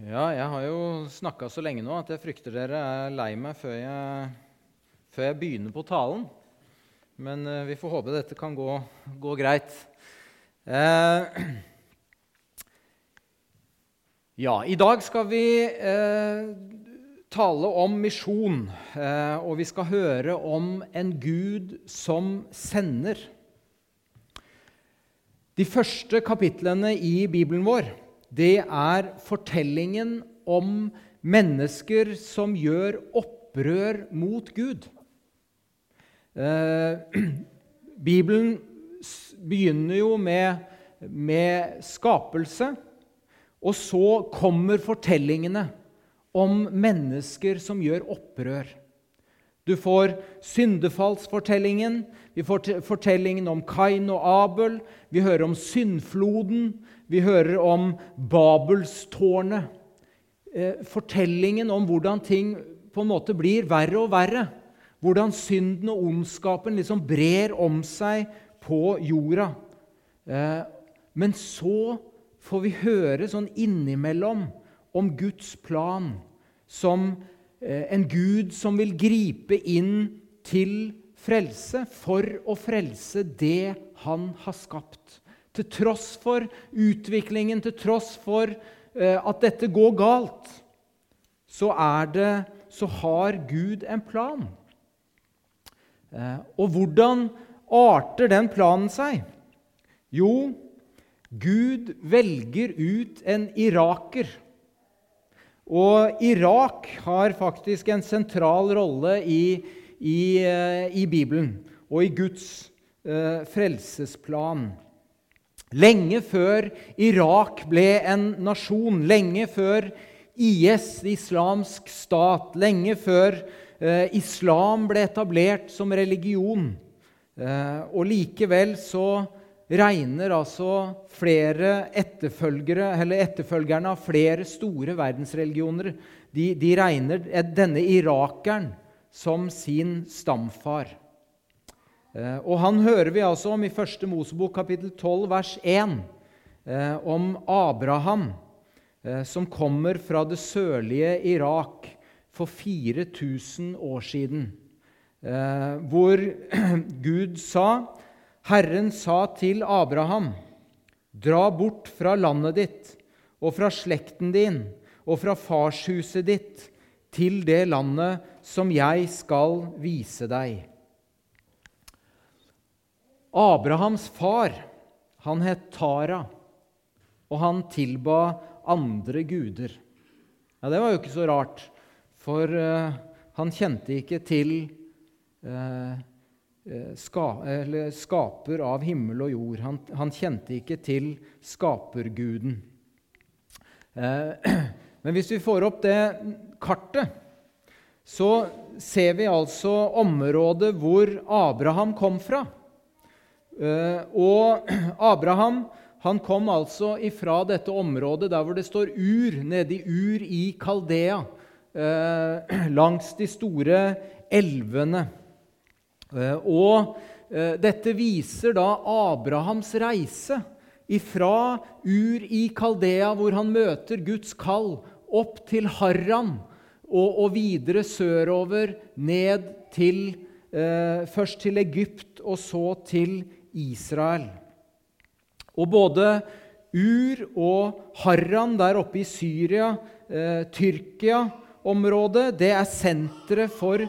Ja, jeg har jo snakka så lenge nå at jeg frykter dere er lei meg før jeg, før jeg begynner på talen. Men eh, vi får håpe dette kan gå, gå greit. Eh, ja, i dag skal vi eh, tale om misjon, eh, og vi skal høre om en Gud som sender. De første kapitlene i Bibelen vår det er fortellingen om mennesker som gjør opprør mot Gud. Eh, Bibelen begynner jo med, med skapelse, og så kommer fortellingene om mennesker som gjør opprør. Du får syndefallsfortellingen, vi får fortellingen om Kain og Abel, vi hører om syndfloden, vi hører om Babelstårnet. Eh, fortellingen om hvordan ting på en måte blir verre og verre. Hvordan synden og ondskapen liksom brer om seg på jorda. Eh, men så får vi høre sånn innimellom om Guds plan som eh, en Gud som vil gripe inn til frelse for å frelse det han har skapt. Til tross for utviklingen, til tross for eh, at dette går galt, så, det, så har Gud en plan. Eh, og hvordan arter den planen seg? Jo, Gud velger ut en iraker. Og Irak har faktisk en sentral rolle i, i, eh, i Bibelen og i Guds eh, frelsesplan. Lenge før Irak ble en nasjon, lenge før IS, islamsk stat, lenge før eh, islam ble etablert som religion. Eh, og likevel så regner altså flere etterfølgere, eller etterfølgerne av flere store verdensreligioner de, de regner denne irakeren som sin stamfar. Eh, og han hører vi altså om i 1. Mosebok kapittel 12 vers 1, eh, om Abraham eh, som kommer fra det sørlige Irak for 4000 år siden. Hvor Gud sa Herren sa til Abraham.: Dra bort fra landet ditt og fra slekten din og fra farshuset ditt til det landet som jeg skal vise deg. Abrahams far han het Tara, og han tilba andre guder. Ja, Det var jo ikke så rart, for uh, han kjente ikke til uh, ska, skaper av himmel og jord. Han, han kjente ikke til skaperguden. Uh, men hvis vi får opp det kartet, så ser vi altså området hvor Abraham kom fra. Eh, og Abraham han kom altså ifra dette området der hvor det står Ur, nede i Ur i Kaldea, eh, langs de store elvene. Eh, og dette viser da Abrahams reise ifra Ur i Kaldea, hvor han møter Guds kall, opp til Harran og, og videre sørover, ned til Først til Egypt og så til Israel. Og både Ur og Harran der oppe i Syria, eh, Tyrkia-området, det er senteret for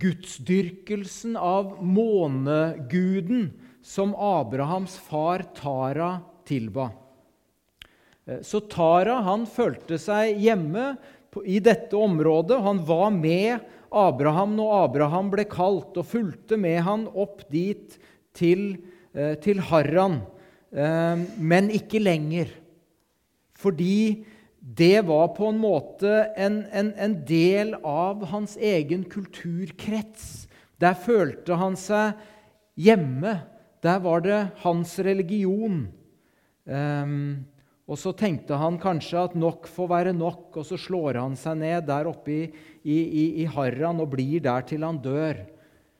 gudsdyrkelsen av måneguden som Abrahams far Tara tilba. Eh, så Tara han følte seg hjemme i dette området. Han var med Abraham når Abraham ble kalt, og fulgte med han opp dit til Eh, til Harran, eh, men ikke lenger. Fordi det var på en måte en, en, en, del av hans egen kulturkrets. Der følte han seg hjemme. Der var det hans religion. Um, og så tenkte han kanskje at nok får være nok, og så slår han seg ned der oppe i, i, i, i Harran og blir der til han dør.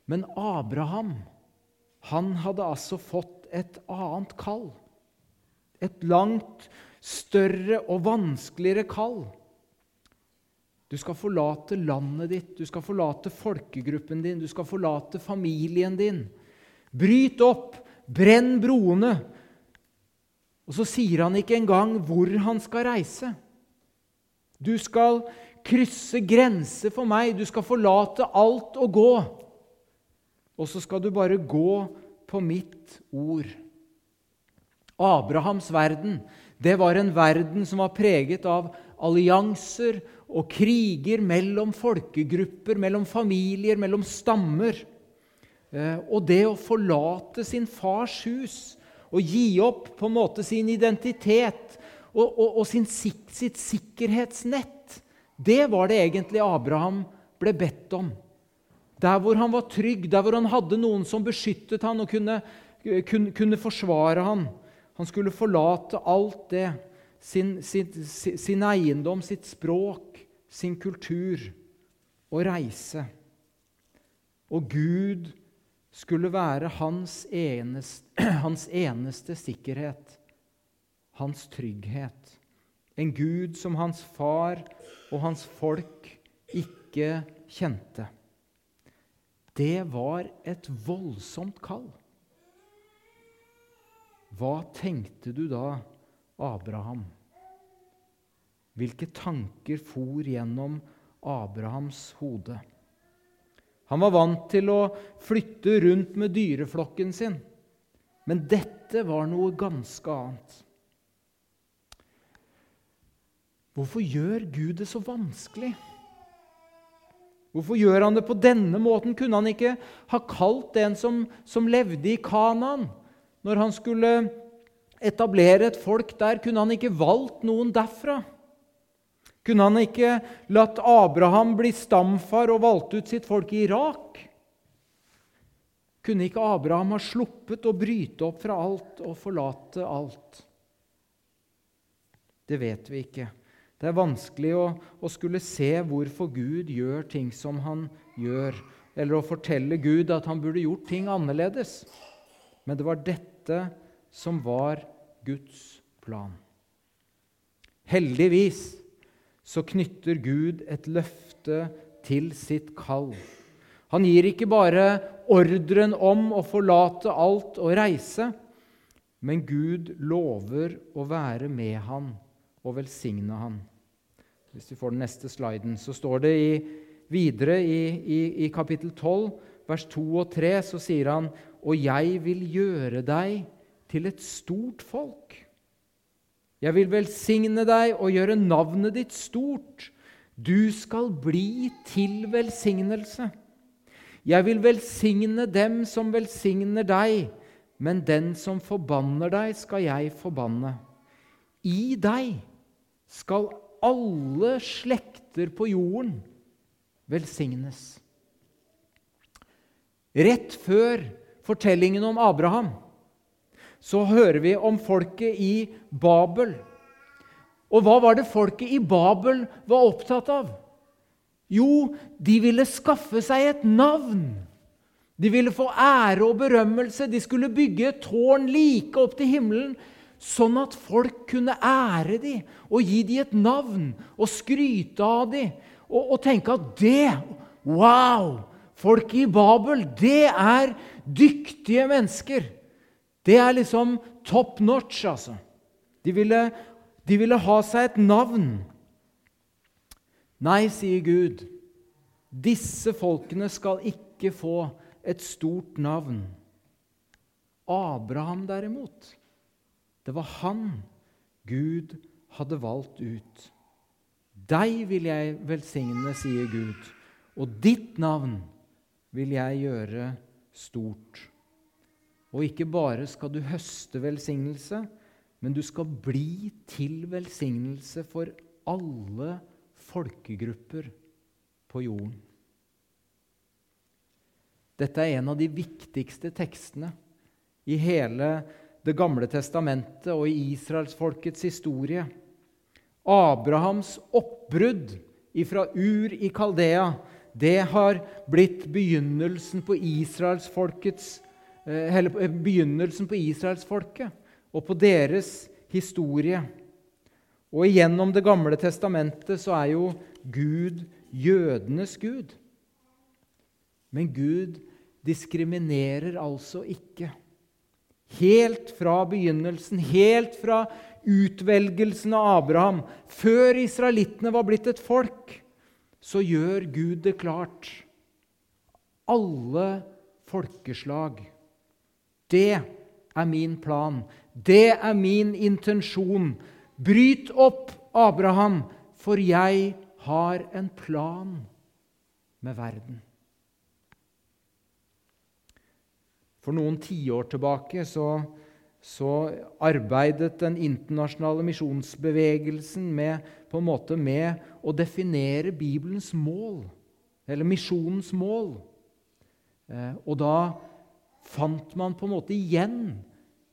Men Abraham han hadde altså fått et annet kall. Et langt større og vanskeligere kall. Du skal forlate landet ditt, du skal forlate folkegruppen din, du skal forlate familien din. Bryt opp, brenn broene. Og så sier han ikke engang hvor han skal reise. Du skal krysse grenser for meg, du skal forlate alt og gå. Og så skal du bare gå på mitt ord. Abrahams verden det var en verden som var preget av allianser og kriger mellom folkegrupper, mellom familier, mellom stammer. Eh, og det å forlate sin fars hus og gi opp på en måte sin identitet og, og, og sin, sitt sikkerhetsnett, det var det egentlig Abraham ble bedt om. Der hvor han var trygg, der hvor han hadde noen som beskyttet han og kunne, kunne, kunne forsvare han. Han skulle forlate alt det. Sin, sin, sin eiendom, sitt språk, sin kultur. Og reise. Og Gud skulle være hans eneste, hans eneste sikkerhet, hans trygghet. En Gud som hans far og hans folk ikke kjente. Det var et voldsomt kall. Hva tenkte du da, Abraham? Hvilke tanker for gjennom Abrahams hode? Han var vant til å flytte rundt med dyreflokken sin, men dette var noe ganske annet. Hvorfor gjør Gud det så vanskelig? Hvorfor gjør han det på denne måten? Kunne han ikke ha kalt en som, som levde i Kanaan, når han skulle etablere et folk der? Kunne han ikke valgt noen derfra? Kunne han ikke latt Abraham bli stamfar og valgt ut sitt folk i Irak? Kunne ikke Abraham ha sluppet å bryte opp fra alt og forlate alt? Det vet vi ikke. Det er vanskelig å, å, skulle se hvorfor Gud gjør ting som han gjør, eller å fortelle Gud at han burde gjort ting annerledes. Men det var dette som var Guds plan. Heldigvis så knytter Gud et løfte til sitt kall. Han gir ikke bare ordren om å forlate alt og reise, men Gud lover å være med han og velsigne han. Hvis vi får den neste sliden, så står det i, videre i, i, i, kapittel 12, vers 2 og 3, så sier han Og jeg vil gjøre deg til et stort folk. Jeg vil velsigne deg og gjøre navnet ditt stort. Du skal bli til velsignelse. Jeg vil velsigne dem som velsigner deg, men den som forbanner deg, skal jeg forbanne. I deg skal alle slekter på jorden velsignes. Rett før fortellingen om Abraham så hører vi om folket i Babel. Og hva var det folket i Babel var opptatt av? Jo, de ville skaffe seg et navn. De ville få ære og berømmelse. De skulle bygge et tårn like opp til himmelen sånn at folk kunne ære dem og gi dem et navn og skryte av dem og, og tenke at det Wow! Folk i Babel, det er dyktige mennesker. Det er liksom top notch, altså. De ville, de ville ha seg et navn. Nei, sier Gud, disse folkene skal ikke få et stort navn. Abraham, derimot, det var han Gud hadde valgt ut. Deg vil jeg velsigne, sier Gud, og ditt navn vil jeg gjøre stort. Og ikke bare skal du høste velsignelse, men du skal bli til velsignelse for alle folkegrupper på jorden. Dette er en av de viktigste tekstene i hele det gamle testamentet og i israelsfolkets historie. Abrahams oppbrudd fra Ur i Kaldea det har blitt begynnelsen på israelsfolkets eh, eh, begynnelsen på israelsfolket og på deres historie. Og igjennom Det gamle testamentet så er jo Gud jødenes Gud. Men Gud diskriminerer altså ikke. Helt fra begynnelsen, helt fra utvelgelsen av Abraham, før israelittene var blitt et folk, så gjør Gud det klart. Alle folkeslag. Det er min plan. Det er min intensjon. Bryt opp, Abraham, for jeg har en plan med verden. For noen tiår tilbake så, så, arbeidet den internasjonale misjonsbevegelsen med, på en måte med å definere Bibelens mål, eller misjonens mål. Eh, og da fant man på en måte igjen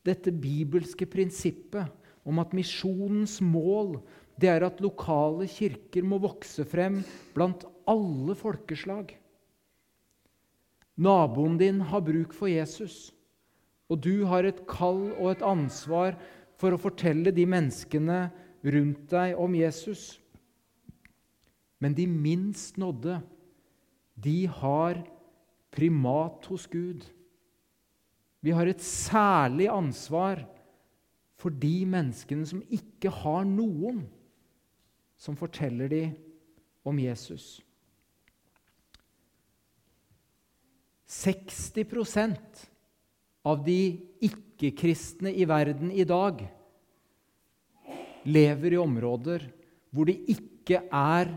dette bibelske prinsippet om at misjonens mål det er at lokale kirker må vokse frem blant alle folkeslag. Naboen din har bruk for Jesus, og du har et kall og et ansvar for å fortelle de menneskene rundt deg om Jesus. Men de minst nådde, de har primat hos Gud. Vi har et særlig ansvar for de menneskene som ikke har noen som forteller dem om Jesus. 60% av de ikke-kristne i verden i dag lever i områder hvor det ikke er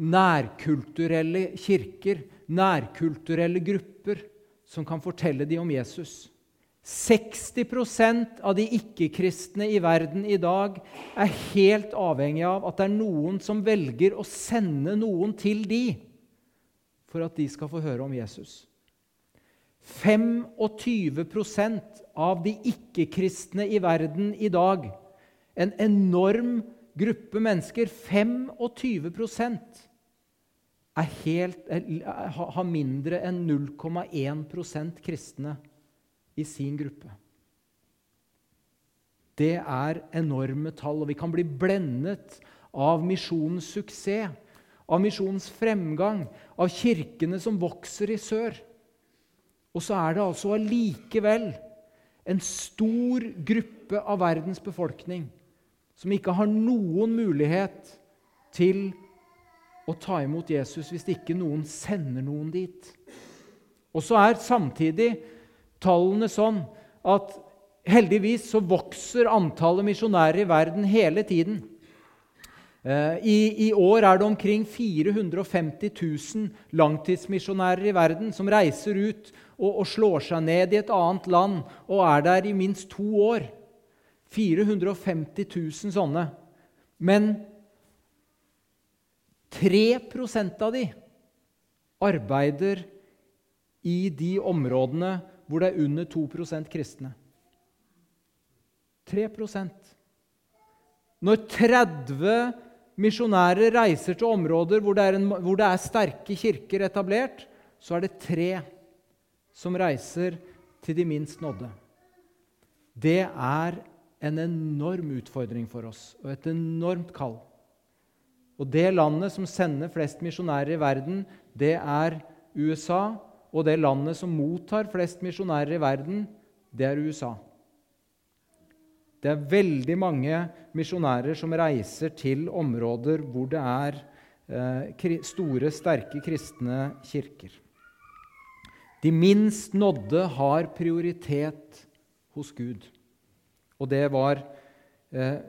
nærkulturelle kirker, nærkulturelle grupper, som kan fortelle dem om Jesus. 60% av de ikke-kristne i verden i dag er helt avhengig av at det er noen som velger å sende noen til dem for at de skal få høre om Jesus. 25% av de ikke-kristne i verden i dag, en enorm gruppe mennesker, 25% er helt, har mindre enn 0,1% kristne i sin gruppe. Det er enorme tall, og vi kan bli blendet av misjonens suksess av misjonens fremgang, av kirkene som vokser i sør. Og så er det altså allikevel en stor gruppe av verdens befolkning som ikke har noen mulighet til å ta imot Jesus hvis ikke noen sender noen dit. Og så er samtidig tallene sånn at heldigvis så vokser antallet misjonærer i verden hele tiden. Eh, I, I, år er det omkring 450 000 langtidsmisjonærer i verden som reiser ut og, og, slår seg ned i et annet land og er der i minst to år. 450 000 sånne. Men 3% av de arbeider i de områdene hvor det er under 2% kristne. 3% Når 30 misjonærer reiser til områder hvor det, en, hvor det, er sterke kirker etablert, så er det tre som reiser til de minst nådde. Det er en enorm utfordring for oss og et enormt kall. Og det landet som sender flest misjonærer i verden, det er USA. Og det landet som mottar flest misjonærer i verden, det er USA. Det er veldig mange misjonærer som reiser til områder hvor det er eh, store, sterke kristne kirker. De minst nådde har prioritet hos Gud. Og det var eh,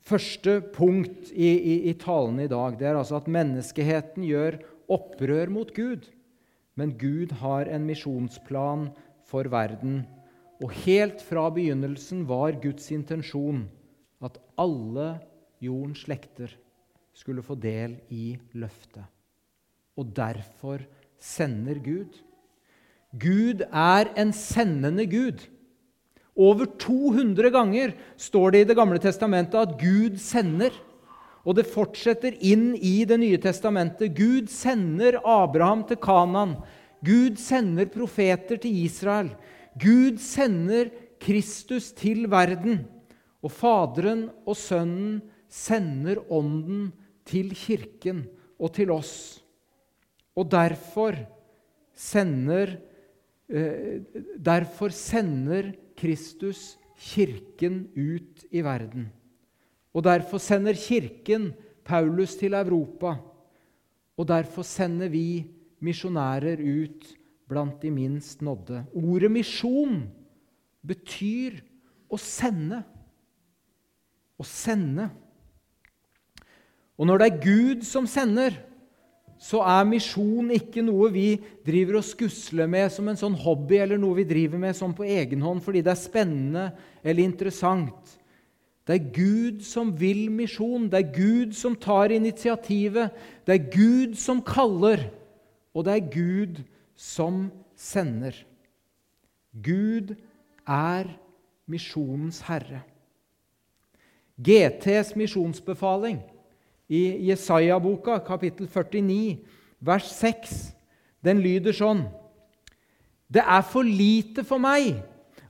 første punkt i, i, i, talen i dag. Det er altså at menneskeheten gjør opprør mot Gud. Men Gud har en misjonsplan for verden og helt fra begynnelsen var Guds intensjon at alle jordens slekter skulle få del i løftet. Og derfor sender Gud. Gud er en sendende Gud. Over 200 ganger står det i Det gamle testamentet at Gud sender. Og det fortsetter inn i Det nye testamentet. Gud sender Abraham til Kanan. Gud sender profeter til Israel. Gud sender Kristus til verden, og Faderen og Sønnen sender Ånden til kirken og til oss. Og derfor sender, eh, derfor sender Kristus kirken ut i verden. Og derfor sender kirken Paulus til Europa. Og derfor sender vi misjonærer ut blant de minst nådde. Ordet misjon betyr å sende. Å sende. Og når det er Gud som sender, så er misjon ikke noe vi driver og skusler med som en sånn hobby eller noe vi driver med sånn på egen hånd fordi det er spennende eller interessant. Det er Gud som vil misjon. Det er Gud som tar initiativet. Det er Gud som kaller, og det er Gud som sender. Gud er misjonens herre. GTs misjonsbefaling i Jesaja-boka, kapittel 49, vers 6. Den lyder sånn Det er for lite for meg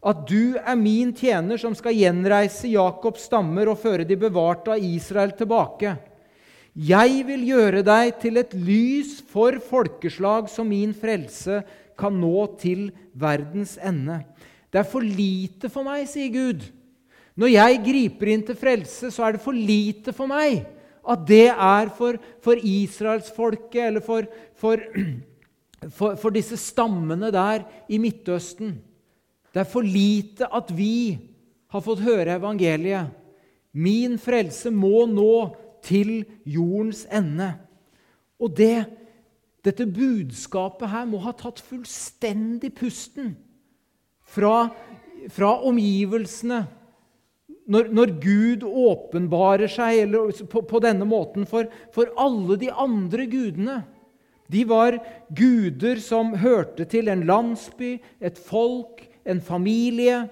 at du er min tjener som skal gjenreise Jakobs stammer og føre de bevarte av Israel tilbake. Jeg vil gjøre deg til et lys for folkeslag, så min frelse kan nå til verdens ende. Det er for lite for meg, sier Gud. Når jeg griper inn til frelse, så er det for lite for meg at det er for, for israelsfolket eller for, for, for, disse stammene der i Midtøsten. Det er for lite at vi har fått høre evangeliet. Min frelse må nå til jordens ende. Og det, dette budskapet her må ha tatt fullstendig pusten fra, fra omgivelsene når, når Gud åpenbarer seg på, på, denne måten for, for alle de andre gudene De var guder som hørte til en landsby, et folk, en familie.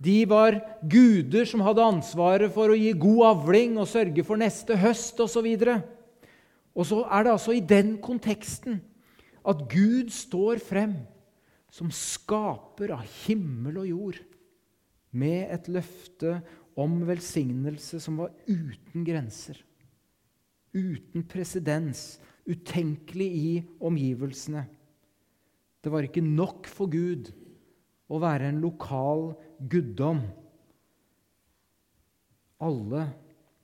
De var guder som hadde ansvaret for å gi god avling og sørge for neste høst osv. Og, og så er det altså i den konteksten at Gud står frem som skaper av himmel og jord, med et løfte om velsignelse som var uten grenser, uten presedens, utenkelig i omgivelsene. Det var ikke nok for Gud å være en lokal guddom. Alle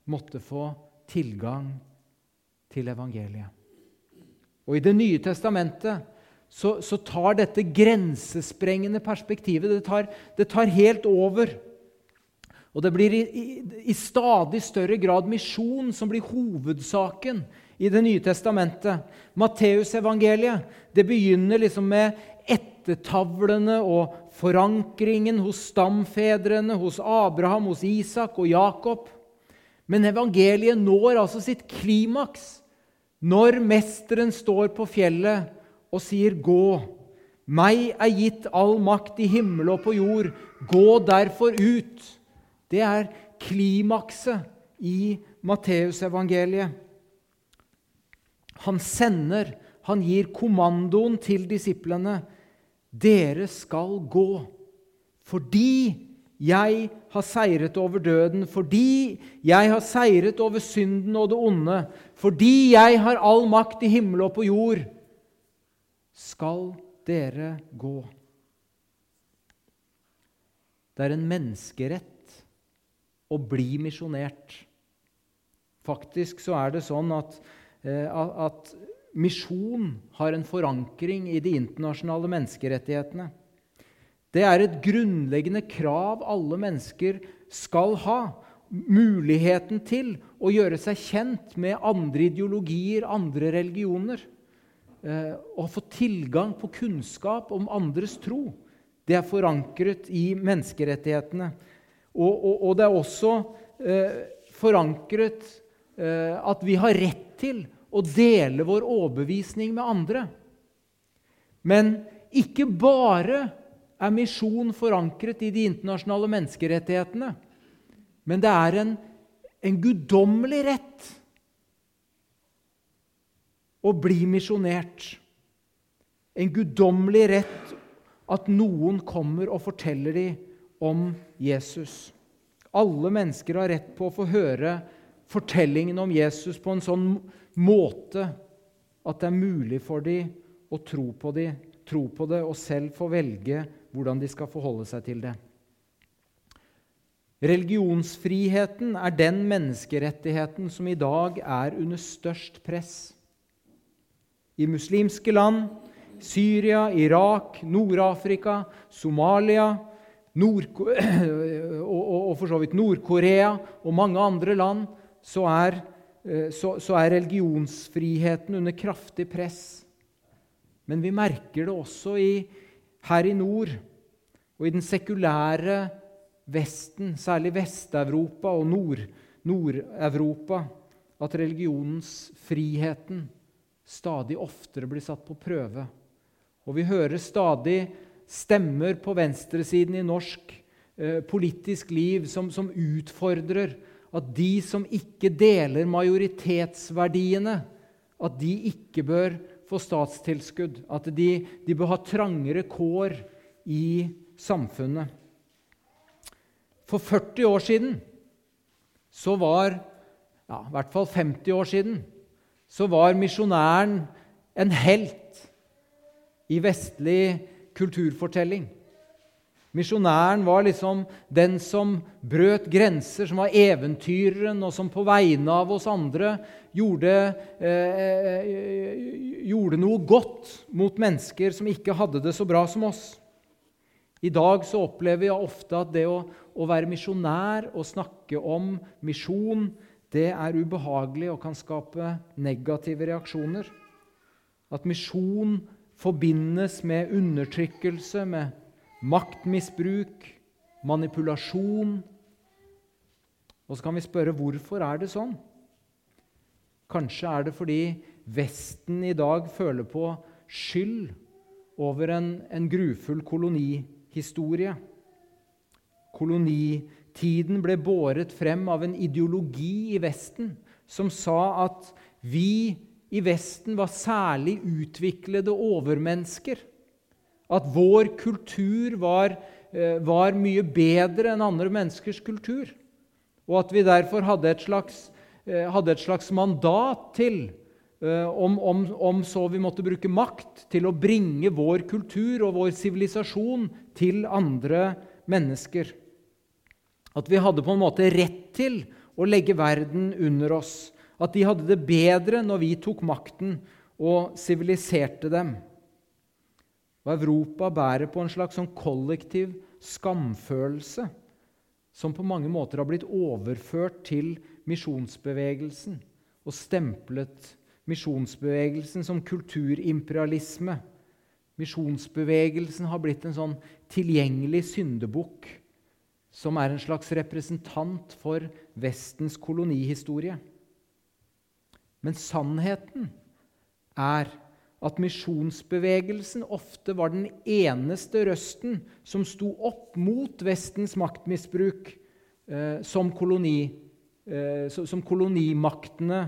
måtte få tilgang til evangeliet. Og I Det nye testamentet så, så tar dette grensesprengende perspektivet det tar, det tar helt over. Og det blir i, i, i stadig større grad misjon som blir hovedsaken i Det nye testamentet. Matteusevangeliet begynner liksom med ettertavlene og forankringen hos stamfedrene, hos Abraham, hos Isak og Jakob. Men evangeliet når altså sitt klimaks når mesteren står på fjellet og sier 'gå'. Meg er gitt all makt i himmel og på jord. Gå derfor ut det er klimakset i Matteusevangeliet. Han sender, han gir kommandoen til disiplene. Dere skal gå fordi jeg har seiret over døden, fordi jeg har seiret over synden og det onde, fordi jeg har all makt i himmel og på jord, skal dere gå. Det er en menneskerett å bli misjonert. Faktisk så er det sånn at, eh, at misjon har en forankring i de internasjonale menneskerettighetene. Det er et grunnleggende krav alle mennesker skal ha. Muligheten til å gjøre seg kjent med andre ideologier, andre religioner. Eh, å få tilgang på kunnskap om andres tro. Det er forankret i menneskerettighetene. Og, og, og det er også eh, forankret eh, at vi har rett til å dele vår overbevisning med andre. Men ikke bare er misjon forankret i de internasjonale menneskerettighetene, men det er en, en guddommelig rett å bli misjonert. En guddommelig rett at noen kommer og forteller dem om Jesus. Alle mennesker har rett på å få høre fortellingen om Jesus på en sånn måte at det er mulig for dem å tro på, de, tro på det og selv få velge hvordan de skal forholde seg til det. Religionsfriheten er den menneskerettigheten som i dag er under størst press. I muslimske land, Syria, Irak, Nord-Afrika, Somalia Nord og, og, og, for så vidt Nord-Korea og mange andre land, så er, så, så er religionsfriheten under kraftig press. Men vi merker det også i, her i nord og i den sekulære Vesten, særlig Vest-Europa og Nord-Europa, at religionsfriheten stadig oftere blir satt på prøve. Og vi hører stadig stemmer på venstresiden i norsk eh, politisk liv som, som utfordrer at de som ikke deler majoritetsverdiene, at de ikke bør få statstilskudd. At de, de bør ha trangere kår i samfunnet. For 40 år siden så var ja, I hvert fall 50 år siden så var misjonæren en helt i vestlig kulturfortelling. Misjonæren var liksom den som brøt grenser, som var eventyreren, og som på vegne av oss andre gjorde, eh, gjorde noe godt mot mennesker som ikke hadde det så bra som oss. I dag så opplever jeg ofte at det å, å være misjonær og snakke om misjon, det er ubehagelig og kan skape negative reaksjoner. At misjon forbindes med undertrykkelse, med maktmisbruk, manipulasjon. Og så kan vi spørre hvorfor er det sånn? Kanskje er det fordi Vesten i dag føler på skyld over en, en grufull kolonihistorie. Kolonitiden ble båret frem av en ideologi i Vesten som sa at vi i Vesten var særlig utviklede overmennesker. At vår kultur var, eh, var, mye bedre enn andre menneskers kultur. Og at vi derfor hadde et slags, eh, hadde et slags mandat til, eh, om, om, om, så vi måtte bruke makt, til å bringe vår kultur og vår sivilisasjon til andre mennesker. At vi hadde på en måte rett til å legge verden under oss at de hadde det bedre når vi tok makten og siviliserte dem. Og Europa bærer på en slags sånn kollektiv skamfølelse som på mange måter har blitt overført til misjonsbevegelsen og stemplet misjonsbevegelsen som kulturimperialisme. Misjonsbevegelsen har blitt en sånn tilgjengelig syndebukk som er en slags representant for Vestens kolonihistorie. Men sannheten er at misjonsbevegelsen ofte var den eneste røsten som sto opp mot Vestens maktmisbruk eh, som, koloni, eh, som, kolonimaktene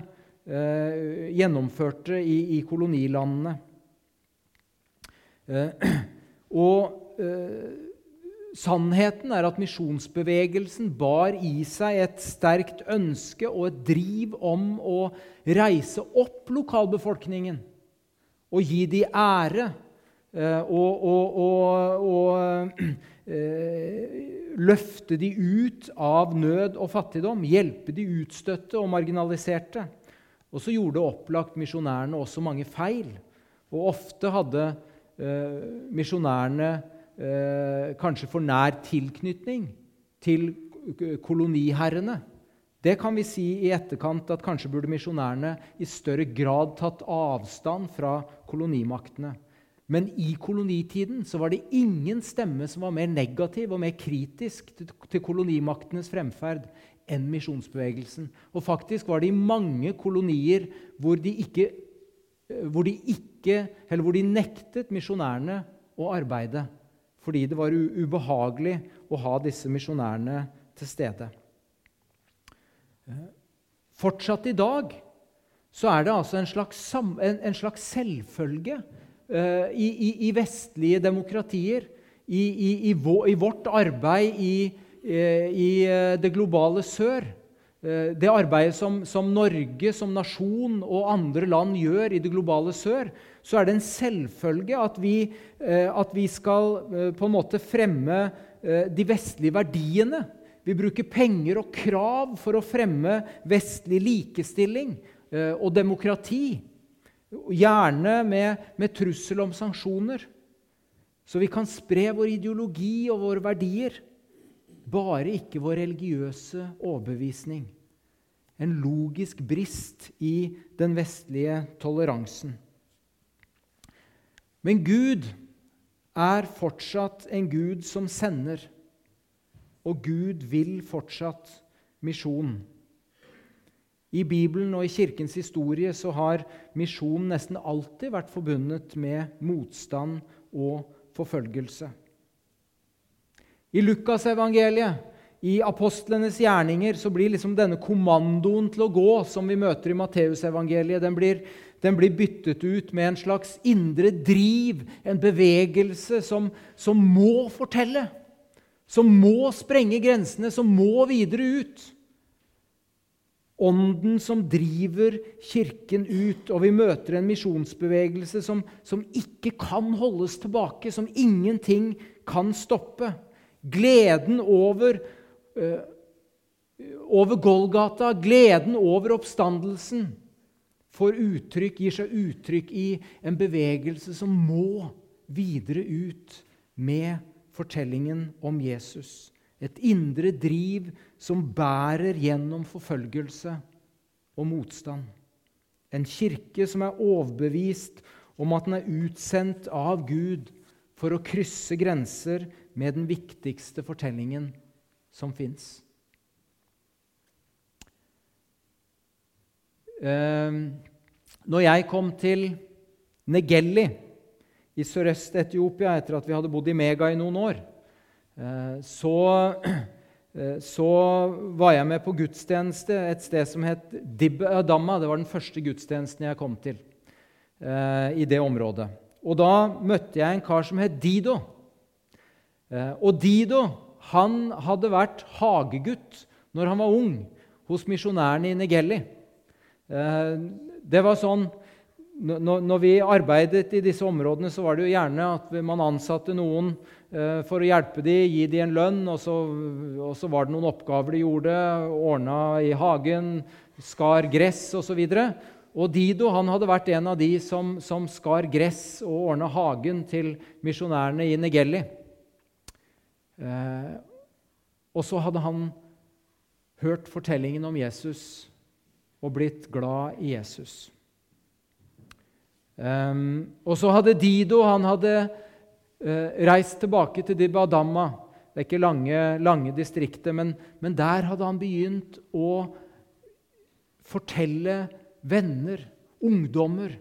eh, gjennomførte i, i kolonilandene. Eh, og eh, Sannheten er at misjonsbevegelsen bar i seg et sterkt ønske og et driv om å reise opp lokalbefolkningen og gi de ære eh, og, og, og, og eh, løfte de ut av nød og fattigdom, hjelpe de utstøtte og marginaliserte. Og så gjorde opplagt misjonærene også mange feil. Og ofte hadde eh, misjonærene eh, kanskje for nær tilknytning til koloniherrene. Det kan vi si i etterkant at kanskje burde misjonærene i større grad tatt avstand fra kolonimaktene. Men i kolonitiden så var det ingen stemme som var mer negativ og mer kritisk til kolonimaktenes fremferd enn misjonsbevegelsen. Og faktisk var det i mange kolonier hvor de, ikke, hvor de, ikke, hvor de nektet misjonærene å arbeide fordi det var ubehagelig å ha disse misjonærene til stede. Fortsatt i dag så er det altså en slags, en, en slags selvfølge uh, i, i, i, vestlige demokratier, i, i vårt arbeid i, uh, det globale sør, Uh, det arbeidet som, som, Norge som nasjon og andre land gjør i det globale sør, så er det en selvfølge at vi, uh, at vi skal på en måte fremme de vestlige verdiene. Vi bruker penger og krav for å fremme vestlig likestilling og demokrati. Gjerne med, med trussel om sanksjoner. Så vi kan spre vår ideologi og våre verdier, bare ikke vår religiøse overbevisning. En logisk brist i den vestlige toleransen. Men Gud er fortsatt en Gud som sender, og Gud vil fortsatt misjon. I Bibelen og i Kirkens historie så har misjon nesten alltid vært forbundet med motstand og forfølgelse. I Lukasevangeliet, i apostlenes gjerninger, så blir liksom denne kommandoen til å gå, som vi møter i Matteusevangeliet, den blir, den blir byttet ut med en slags indre driv, en bevegelse som, som må fortelle. Som må sprenge grensene, som må videre ut. Ånden som driver Kirken ut, og vi møter en misjonsbevegelse som, som, ikke kan holdes tilbake, som ingenting kan stoppe. Gleden over, øh, over Golgata, gleden over oppstandelsen, får uttrykk, gir seg uttrykk i en bevegelse som må videre ut med fortellingen om Jesus. Et indre driv som bærer gjennom forfølgelse og motstand. En kirke som er overbevist om at den er utsendt av Gud for å krysse grenser med den viktigste fortellingen som fins. Ehm, når jeg kom til Negelli i Sørøst-Etiopia etter at vi hadde bodd i Mega i noen år, Eh, så, eh, så var jeg med på gudstjeneste et sted som het Dib Adama. Det var den første gudstjenesten jeg kom til eh, i det området. Og da møtte jeg en kar som het Dido. Og Dido han hadde vært hagegutt når han var ung, hos misjonærene i Negelli. Det var sånn når vi arbeidet i disse områdene, så var det jo gjerne at man ansatte noen eh, for å hjelpe dem, gi dem en lønn, og så, og så var det noen oppgaver de gjorde. Ordna i hagen, skar gress osv. Og, og Dido han hadde vært en av de som, som skar gress og ordna hagen til misjonærene i Negelli. Eh, og så hadde han hørt fortellingen om Jesus og blitt glad i Jesus. Um, og så hadde Dido han hadde uh, reist tilbake til Dibadamma. Det er ikke lange, lange distrikter, men, men, der hadde han begynt å fortelle venner, ungdommer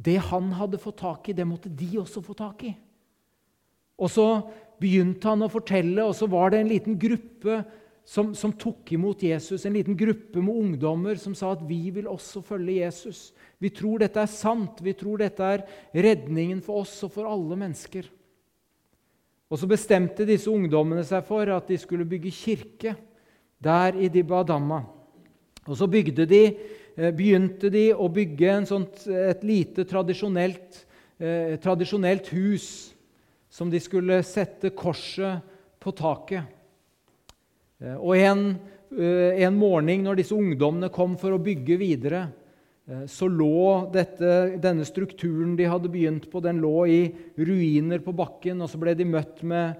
Det han hadde fått tak i, det måtte de også få tak i. Og så begynte han å fortelle, og så var det en liten gruppe som, som, tok imot Jesus, en liten gruppe med ungdommer som sa at vi vil også følge Jesus. Vi tror dette er sant, vi tror dette er redningen for oss og for alle mennesker. Og Så bestemte disse ungdommene seg for at de skulle bygge kirke der i Dibadamma. Og så de, eh, begynte de å bygge sånt, et lite tradisjonelt, eh, tradisjonelt hus som de skulle sette korset på taket. Eh, og en, eh, en morgen når disse ungdommene kom for å bygge videre, eh, så lå dette, denne strukturen de hadde begynt på, den lå i ruiner på bakken. Og så ble de møtt med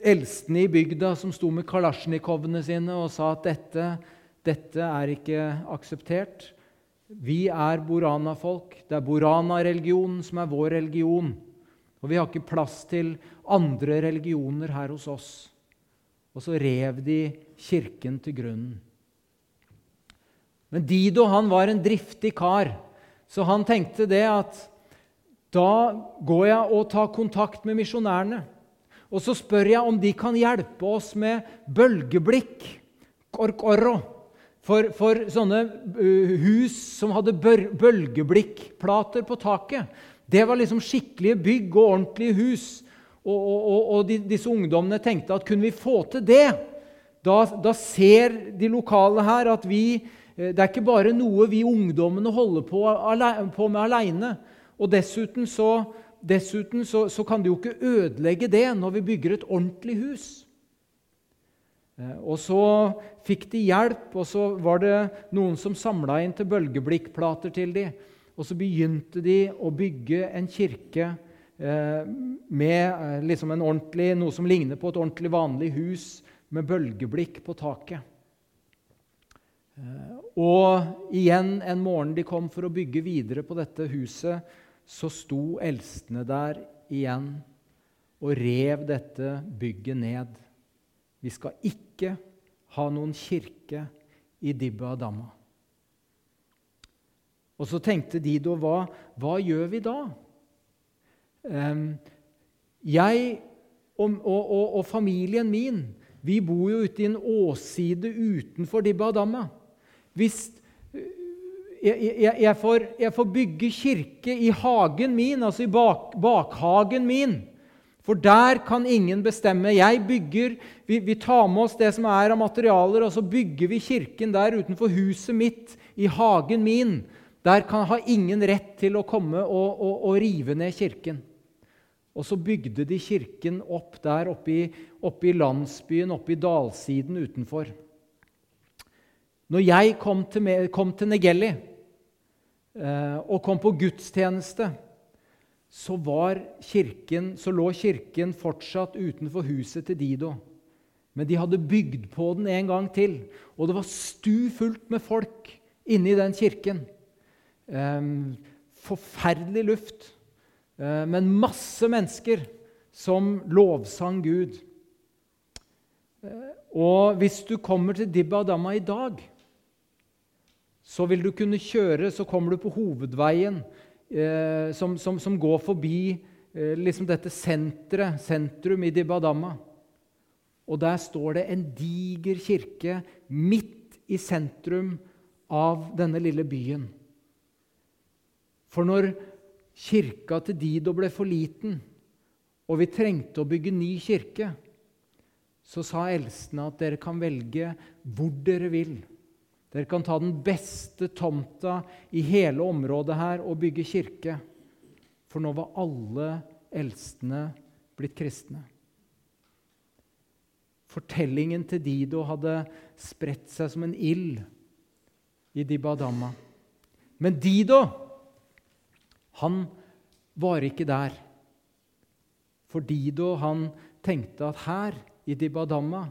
eldstene i bygda som sto med kalasjnikovene sine og sa at dette, dette er ikke akseptert. Vi er Borana-folk. Det er Borana-religionen som er vår religion. Og vi har ikke plass til andre religioner her hos oss og så rev de kirken til grunnen. Men Dido han var en driftig kar, så han tenkte det at da går jeg og tar kontakt med misjonærene. Og så spør jeg om de kan hjelpe oss med bølgeblikk, korkorro, for, for sånne uh, hus som hadde bølgeblikkplater på taket. Det var liksom skikkelige bygg og ordentlige hus og, og, og de, disse ungdommene tenkte at kunne vi få til det, da, da ser de lokale her at vi eh, Det er ikke bare noe vi ungdommene holder på, på med aleine. Og dessuten, så, dessuten så, så, kan de jo ikke ødelegge det når vi bygger et ordentlig hus. Eh, og så fikk de hjelp, og så var det noen som samla inn til bølgeblikkplater til dem. Og så begynte de å bygge en kirke med eh, ordentlig, noe som ligner på et ordentlig vanlig hus med bølgeblikk på taket. Eh, og igjen en morgen de kom for å bygge videre på dette huset, så sto eldstene der igjen og rev dette bygget ned. Vi skal ikke ha noen kirke i Dibba Adama. Og så tenkte Dido hva, hva gjør vi da? Um, jeg og, og, og, familien min vi bor jo ute i en åside utenfor Dibba Hvis jeg, jeg, jeg, får, jeg, får, bygge kirke i hagen min, altså i bak, bakhagen min. For der kan ingen bestemme. Jeg bygger, vi, vi, tar med oss det som er av materialer, og så bygger vi kirken der utenfor huset mitt, i hagen min. Der kan ha ingen rett til å komme og, og, og rive ned kirken. Og så bygde de kirken opp der oppe i, oppe i landsbyen, oppe i dalsiden utenfor. Når jeg kom til, kom til Negelli eh, og kom på gudstjeneste, så, kirken, så lå kirken fortsatt utenfor huset til Dido. Men de hadde bygd på den en gang til, og det var stufullt med folk inne i den kirken. Eh, forferdelig luft, men masse mennesker som lovsang Gud. Eh, og hvis du kommer til Dibba Adama i dag, så vil du kunne kjøre Så kommer du på hovedveien eh, som, som, som, går forbi eh, liksom dette senteret, sentrum i Dibba Adama. Og der står det en diger kirke midt i sentrum av denne lille byen. For når kirka til Dido ble for liten, og vi trengte å bygge ny kirke, så sa eldstene at dere kan velge hvor dere vil. Dere kan ta den beste tomta i hele området her og bygge kirke. For nå var alle eldstene blitt kristne. Fortellingen til Dido hadde spredt seg som en ild i Dibadama. Men Dido han var ikke der. For Dido han tenkte at her i Dibadamma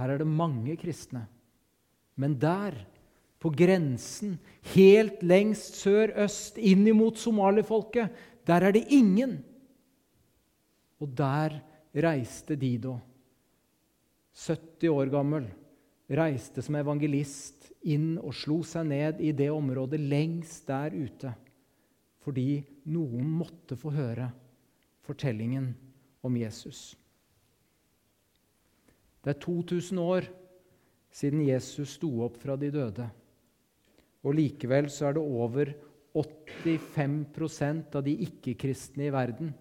her er det mange kristne. Men der, på grensen, helt lengst sør-øst, inn imot somalifolket, der er det ingen. Og der reiste Dido, 70 år gammel, reiste som evangelist inn og slo seg ned i det området lengst der ute fordi noen måtte få høre fortellingen om Jesus. Det er 2000 år siden Jesus sto opp fra de døde. Og likevel så er det over 85% av de ikke-kristne i verden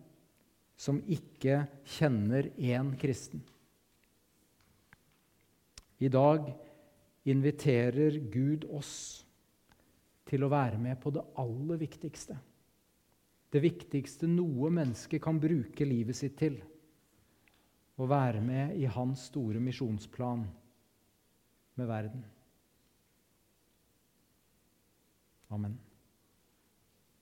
som ikke kjenner én kristen. I dag inviterer Gud oss til å være med på det aller viktigste det viktigste noe menneske kan bruke livet sitt til. Å være med i hans store misjonsplan med verden. Amen.